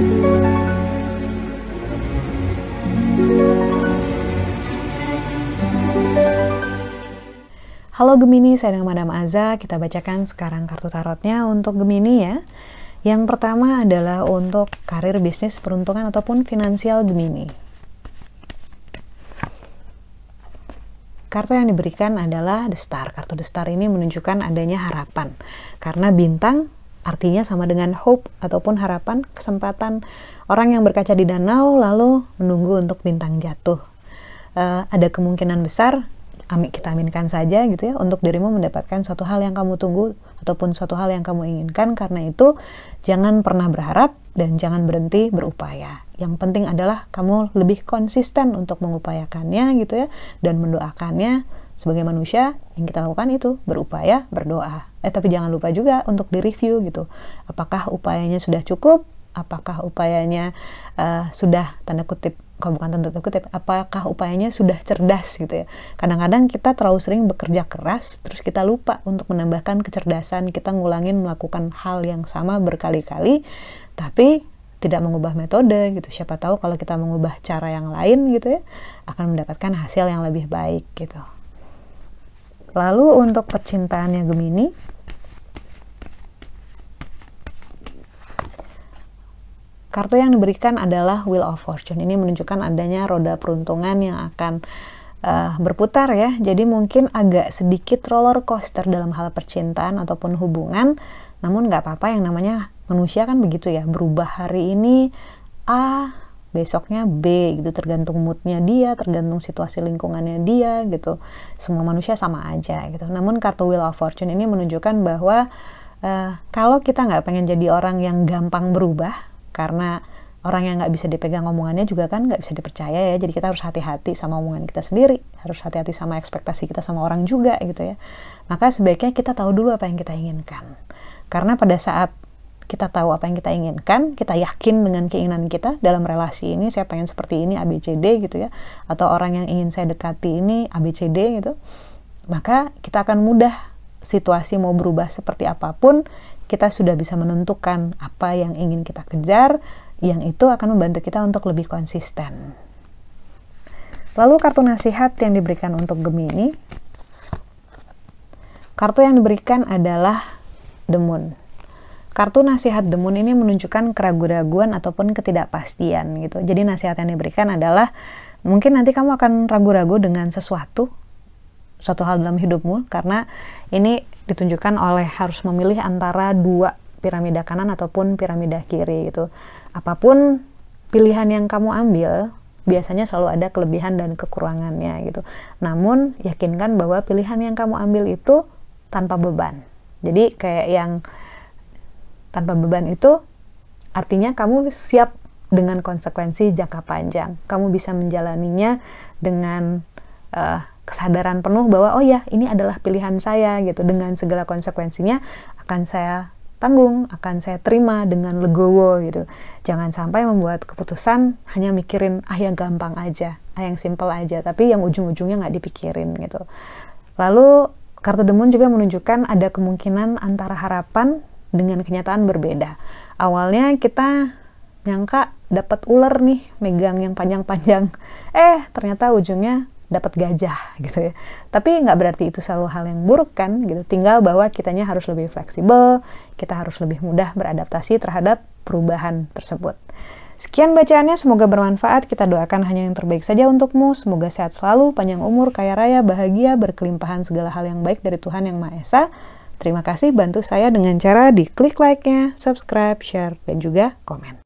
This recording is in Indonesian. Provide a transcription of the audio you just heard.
Halo Gemini, saya dengan Madam Aza. Kita bacakan sekarang kartu tarotnya untuk Gemini ya. Yang pertama adalah untuk karir bisnis peruntungan ataupun finansial Gemini. Kartu yang diberikan adalah The Star. Kartu The Star ini menunjukkan adanya harapan. Karena bintang artinya sama dengan hope ataupun harapan, kesempatan orang yang berkaca di danau lalu menunggu untuk bintang jatuh. Uh, ada kemungkinan besar amik kita aminkan saja gitu ya untuk dirimu mendapatkan suatu hal yang kamu tunggu ataupun suatu hal yang kamu inginkan karena itu jangan pernah berharap dan jangan berhenti berupaya yang penting adalah kamu lebih konsisten untuk mengupayakannya gitu ya dan mendoakannya sebagai manusia yang kita lakukan itu berupaya berdoa. Eh tapi jangan lupa juga untuk direview gitu. Apakah upayanya sudah cukup? Apakah upayanya uh, sudah tanda kutip kalau bukan tanda kutip apakah upayanya sudah cerdas gitu ya? Kadang-kadang kita terlalu sering bekerja keras terus kita lupa untuk menambahkan kecerdasan kita ngulangin melakukan hal yang sama berkali-kali tapi tidak mengubah metode gitu. Siapa tahu kalau kita mengubah cara yang lain gitu ya akan mendapatkan hasil yang lebih baik gitu lalu untuk percintaannya Gemini Kartu yang diberikan adalah Wheel of Fortune. Ini menunjukkan adanya roda peruntungan yang akan uh, berputar ya. Jadi mungkin agak sedikit roller coaster dalam hal percintaan ataupun hubungan. Namun nggak apa-apa yang namanya manusia kan begitu ya. Berubah hari ini A, besoknya B gitu. Tergantung moodnya dia, tergantung situasi lingkungannya dia gitu. Semua manusia sama aja gitu. Namun kartu Wheel of Fortune ini menunjukkan bahwa uh, kalau kita nggak pengen jadi orang yang gampang berubah karena orang yang nggak bisa dipegang omongannya juga kan nggak bisa dipercaya ya jadi kita harus hati-hati sama omongan kita sendiri harus hati-hati sama ekspektasi kita sama orang juga gitu ya maka sebaiknya kita tahu dulu apa yang kita inginkan karena pada saat kita tahu apa yang kita inginkan, kita yakin dengan keinginan kita dalam relasi ini, saya pengen seperti ini ABCD gitu ya, atau orang yang ingin saya dekati ini ABCD gitu, maka kita akan mudah situasi mau berubah seperti apa pun, kita sudah bisa menentukan apa yang ingin kita kejar, yang itu akan membantu kita untuk lebih konsisten. Lalu kartu nasihat yang diberikan untuk Gemini, kartu yang diberikan adalah The Moon. Kartu nasihat Moon ini menunjukkan keraguan-raguan ataupun ketidakpastian gitu. Jadi nasihat yang diberikan adalah mungkin nanti kamu akan ragu-ragu dengan sesuatu suatu hal dalam hidupmu karena ini ditunjukkan oleh harus memilih antara dua piramida kanan ataupun piramida kiri gitu. Apa pun pilihan yang kamu ambil, biasanya selalu ada kelebihan dan kekurangannya gitu. Namun yakinkan bahwa pilihan yang kamu ambil itu tanpa beban. Jadi kayak yang tanpa beban itu artinya kamu siap dengan konsekuensi jangka panjang. Kamu bisa menjalaninya dengan uh, kesadaran penuh bahwa oh ya ini adalah pilihan saya gitu dengan segala konsekuensinya akan saya tanggung, akan saya terima dengan legowo gitu. Jangan sampai membuat keputusan hanya mikirin ah yang gampang aja, ah yang simple aja, tapi yang ujung-ujungnya nggak dipikirin gitu. Lalu kartu demon juga menunjukkan ada kemungkinan antara harapan dengan kenyataan berbeda. Awalnya kita nyangka dapat ular nih megang yang panjang-panjang, eh ternyata ujungnya dapat gajah gitu ya. Tapi nggak berarti itu selalu hal yang buruk kan gitu. Tinggal bahwa kitanya harus lebih fleksibel, kita harus lebih mudah beradaptasi terhadap perubahan tersebut. Sekian bacaannya, semoga bermanfaat. Kita doakan hanya yang terbaik saja untukmu. Semoga sehat selalu, panjang umur, kaya raya, bahagia, berkelimpahan segala hal yang baik dari Tuhan Yang Maha Esa. Terima kasih bantu saya dengan cara di klik like-nya, subscribe, share, dan juga komen.